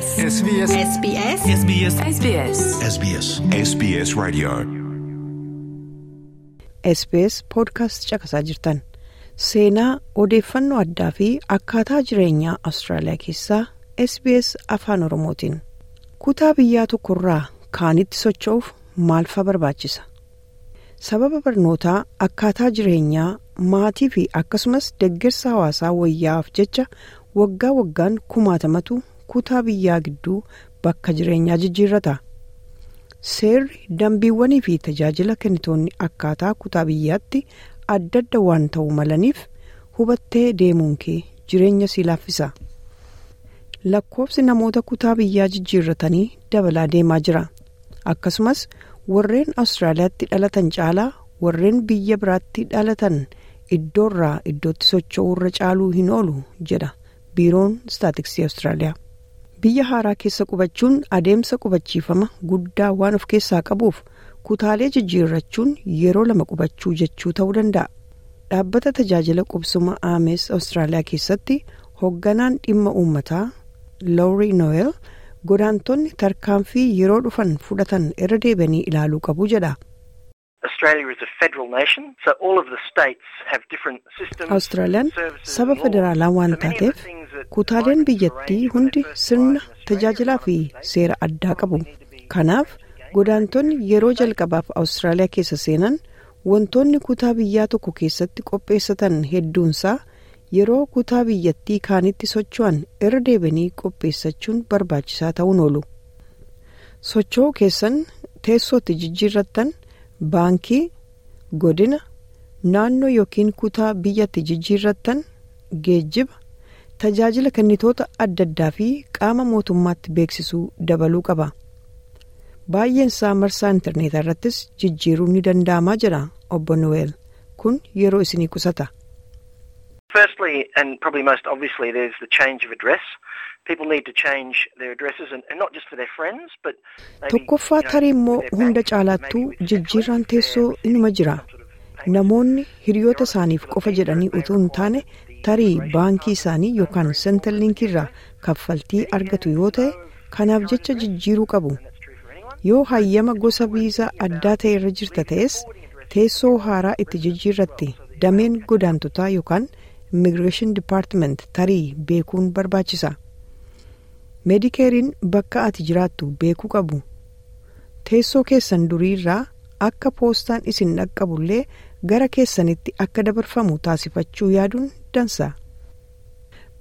SBS. SBS. SBS. SBS. SBS. SBS. SBS Radio. SBS podcast caqasaa jirtan seenaa odeeffannoo addaa fi akkaataa jireenyaa Awustiraaliyaa keessaa SBS afaan Oromootiin kutaa biyyaa tokkorraa kaanitti socho'uuf maalfa barbaachisa sababa barnootaa akkaataa jireenyaa maatii fi akkasumas deeggarsa hawaasaa wayyaa'aaf jecha waggaa waggaan kumaatamatu kutaa biyyaa gidduu bakka jireenyaa jijjiirrata. seerri dambiiwwanii fi tajaajila kennitoonni akkaataa kutaa biyyaatti adda adda waan ta'uu malaniif hubattee deemuun kee jireenya si laaffisa. lakkoofsi namoota kutaa biyyaa jijjiirratanii dabalaa deemaa jira akkasumas warreen awustiraaliyaatti dhalatan caalaa warreen biyya biraatti dhalatan iddoorraa iddootti socho'uu irra caaluu hin oolu jedha biiroon istaatiksii awustiraaliyaa. Biyya haaraa keessa qubachuun adeemsa qubachiifama guddaa waan of keessaa qabuuf kutaalee jijjiirrachuun yeroo lama qubachuu jechuu ta'uu danda'a dhaabbata tajaajila qubsuma aamees awustiraaliyaa keessatti hoogganaan dhimma uummataa loorii noel godaantonni tarkaanfii yeroo dhufan fudhatan irra deebi'anii ilaaluu qabu jedha. Awustiraaliyaan saba federaalaa waan taateef kutaaleen biyyattii hundi sirna tajaajilaa fi seera addaa qabu. Kanaaf godaantonni yeroo jalqabaaf Awustiraaliyaa keessa seenan wantoonni kutaa biyyaa tokko keessatti qopheessatan hedduunsaa yeroo kutaa biyyattii kaanitti socho'an irra deebi'anii qopheessachuun barbaachisaa ta'uun oolu. Socho'uu keessan teessootti jijjiirrattan baankii godina. naannoo yookiin kutaa biyyatti jijjiirrattan geejjiba tajaajila kennitoota adda addaa fi qaama mootummaatti beeksisuu dabaluu qaba baay'een isaa marsaa intarneetaa irrattis jijjiiruun ni danda'amaa jira obbo noel kun yeroo isinii qusata. Firstly, and probably most obviously, there's the change of address. People need to change their addresses, and, and not just for their friends, but maybe, tokkoffaa tarii immoo hunda caalaattuu jijjiirraan teessoo inuma jira. namoonni hiriyoota isaaniif qofa jedhanii utuu hin taane tarii baankii isaanii yookaan sentarlinkirraa kaffaltii argatu yoo ta'e kanaaf jecha jijjiiruu qabu. yoo hayyama gosa viizaa addaa ta'e irra jirta ta'es teessoo haaraa itti jijjiirratti dameen godaantotaa yookaan immigireeshin dipaartiment tarii beekuun barbaachisa meedikeeriin bakka ati jiraattu beekuu qabu teessoo keessan duriirraa akka poostaan isin dhaqqabullee gara keessanitti akka dabarfamu taasifachuu yaaduun dansa.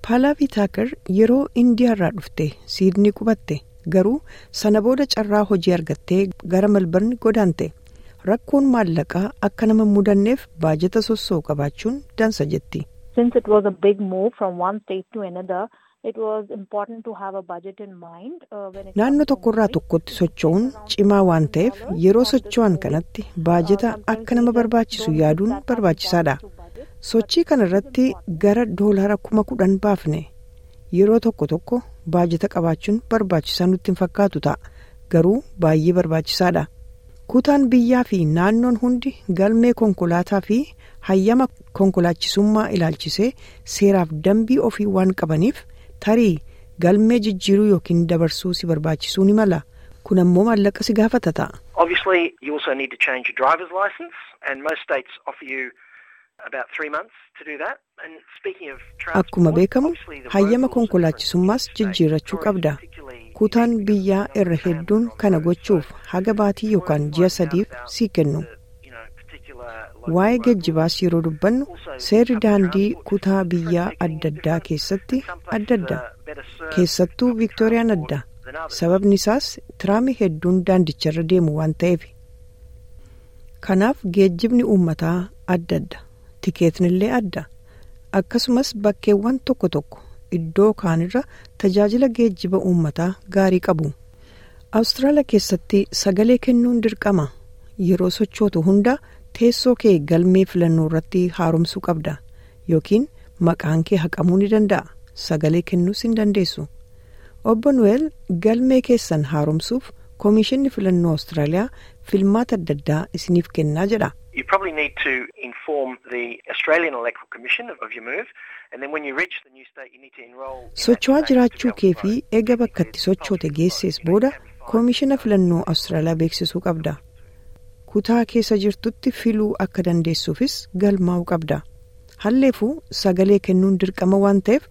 Paalaavi Taakar yeroo indiyaarraa dhufte siidnii qubatte garuu sana booda carraa hojii argattee gara malbarni godaante rakkoon maallaqaa akka nama mudanneef baajata sossoo qabaachuun dansa jetti. Since it was a big move from one state to another. Uh, Naannoo to tokkorraa tokkotti socho'uun cimaa waan ta'eef yeroo socho'an kanatti baajata akka nama barbaachisu yaaduun barbaachisaadha. Sochii kana irratti gara doolaara kuma kudhan baafne yeroo tokko tokko baajata qabaachuun barbaachisaa nutti hin fakkaatu ta'a garuu baay'ee barbaachisaadha. Kutaan biyyaa fi naannoon hundi galmee konkolaataa fi hayyama konkolaachisummaa ilaalchisee seeraaf dambii ofii waan qabaniif tarii galmee jijjiiruu yookiin dabarsuu si barbaachisuu ni mala kun ammoo maallaqa si gaafata ta'a. Akkuma beekamu hayyama konkolaachisummaas jijjiirrachuu qabda. Kutaan biyyaa irra hedduun kana gochuuf haga baatii yookaan ji'a sadiif sii kennu. Waa'ee geejjibaas yeroo dubbannu seerri daandii kutaa biyyaa adda addaa keessatti adda adda. Keessattuu viiktooriyaan adda sababni isaas tiraamii hedduun daandicharra deemu waan ta'eef. Kanaaf geejjibni uummataa adda adda tikeetnillee adda akkasumas bakkeewwan tokko tokko iddoo kaanirra tajaajila geejjiba uummataa gaarii qabu. Awustiraaliyaa keessatti sagalee kennuun dirqama. Yeroo sochootu hunda teessoo kee galmee filannoo irratti haaromsuu qabda. Yookiin maqaan kee haqamuu ni danda'a. Sagalee kennuus hin dandeessu. Obbo nuweel galmee keessan haaromsuuf koomishinni filannoo awustiraaliyaa filmaata adda addaa isiniif kennaa jedha. You probably need to inform the Australian Electoral Commission of, your move, and then when you reach the new state, you need to enrol. in that socho'aa jiraachuu kee fi eega bakkatti sochoote geessees booda koomishina filannoo awustiraaliyaa beeksisuu qabda kutaa keessa jirtutti filuu akka dandeessuufis galmaa'uu qabda halleefuu sagalee kennuun dirqama waan ta'eef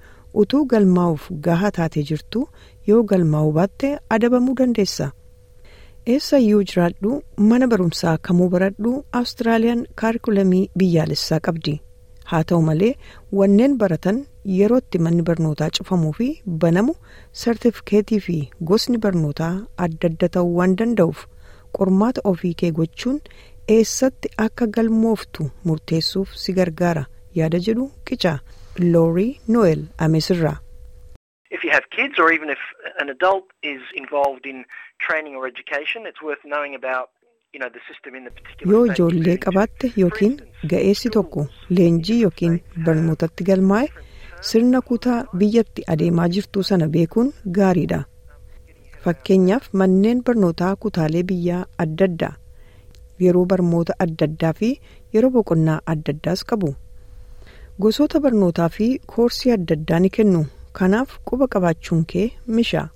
utuu galmaa'uuf gahaa taatee jirtu yoo galmaa'uu baatte adabamuu dandeessa eessa iyyuu jiraadhu mana barumsaa kamuu baradhu awustiraaliyaan kaarikulamii biyyaalessaa qabdi haa ta'u malee wanneen baratan yerootti manni barnootaa cufamuu fi banamu sartifikeetii fi gosni barnootaa adda adda ta'uu waan danda'uuf qormaata ofii kee gochuun eessatti akka galmooftu murteessuuf si gargaara. Yaada jedhu qicaa loorii noel ameesirraa. If you have kids, or even if an adult is involved in training or education, it's worth knowing about, yoo ijoollee qabaatte yookiin ga'eessi tokko leenjii yookiin barnootatti galmaa'e sirna kutaa biyyatti adeemaa jirtuu sana beekuun gaariidha. Fakkeenyaaf manneen barnootaa kutaalee biyyaa adda addaa yeroo barnoota adda addaa fi yeroo boqonnaa adda addaas qabu. Gosoota barnootaa fi koorsii adda addaa ni kennu kanaaf quba qabaachuun kee misha.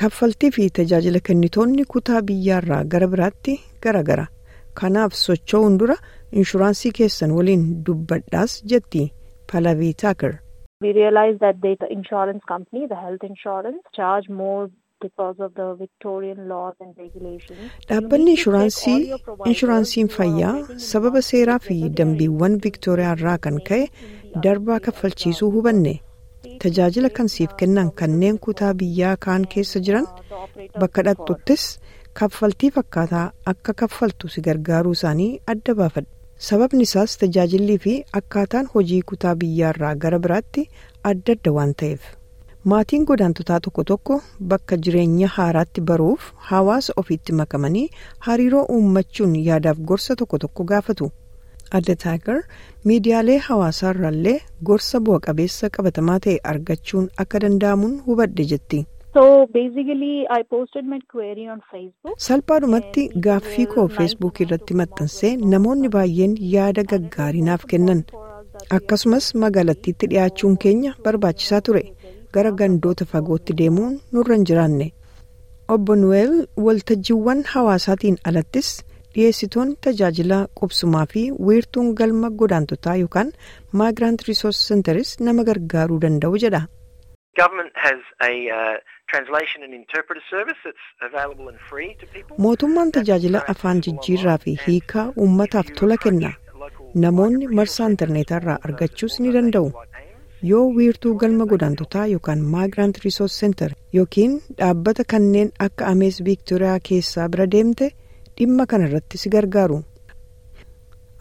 kaffaltii fi tajaajila kennitoonni kutaa biyyaarraa gara biraatti garagara kanaaf socho'uun dura inshuraansii keessan waliin dubbadhaas jetti palavii taaker We realized that the insurance company, the health insurance, charge more dhaabbanni inshuraansii inshuraansiin fayyaa sababa seeraa fi dambiiwwan viiktooriyaa irraa kan ka'e darbaa kaffalchiisuu hubanne tajaajila kan siif kennan kanneen kutaa biyyaa kaan keessa jiran bakka dhaqxuttis kaffaltii fakkaataa akka kaffaltu si gargaaruu isaanii adda baafadha sababni isaas tajaajillii fi akkaataan hojii kutaa biyyaarraa gara biraatti adda adda waan ta'eef maatiin godaantotaa tokko tokko bakka jireenya haaraatti baruuf hawaasa ofiitti makamanii hariiroo uummachuun yaadaaf gorsa tokko tokko gaafatu. Adda taagar miidiyaalee hawaasaarraallee gorsa bu'a qabeessa qabatamaa ta'e argachuun akka danda'amuun hubadhe jetti. Salphaadhumatti gaaffii koo feesbuuk irratti maxxansee namoonni baay'een yaada gaggaarii naaf kennan. Akkasumas magaalattiitti dhiyaachuun keenya barbaachisaa ture gara gandoota fagootti deemuun nurra hin jiraanne. Obbo nuweel waltajjiiwwan hawaasaatiin alattis dhiyeessitoonni tajaajila qubsumaa fi wiirtuun galma godaantotaa yookaan migrant resource centeris nama gargaaruu danda'u jedha. Uh, mootummaan tajaajila afaan jijjiirraa fi hiikaa uummataaf tola kenna. Namoonni marsaa intarneetarraa argachuus ni danda'u yoo wiirtuu galma godaantotaa yookaan migrant resource center yookiin dhaabbata kanneen akka amees viiktooriyaa keessaa bira deemte dhimma kana irratti si gargaaru.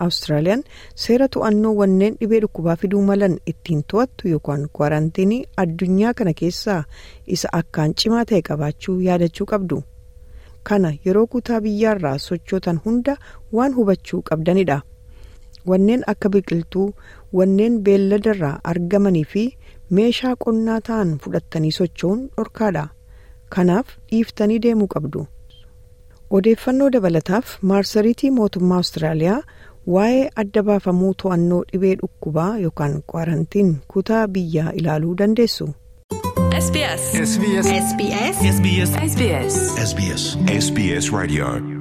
Awustiraaliyaan seera to'annoo wanneen dhibee dhukkubaa fiduu malan ittiin to'attu yookaan kwarantiinii addunyaa kana keessaa isa akkaan cimaa ta'e qabaachuu yaadachuu qabdu. Kana yeroo kutaa biyyaarraa sochootan hunda waan hubachuu qabdanidha wanneen akka biqiltuu wanneen beelladarraa argamanii fi meeshaa qonnaa ta'an fudhattanii socho'uun dhorkaadha kanaaf dhiiftanii deemuu qabdu odeeffannoo dabalataaf maarsariitii mootummaa awustiraaliyaa waa'ee adda baafamuu to'annoo dhibee dhukkubaa yookaan kwaarantiin kutaa biyyaa ilaaluu dandeessu. SBS. SBS. SBS. SBS. SBS. SBS. SBS.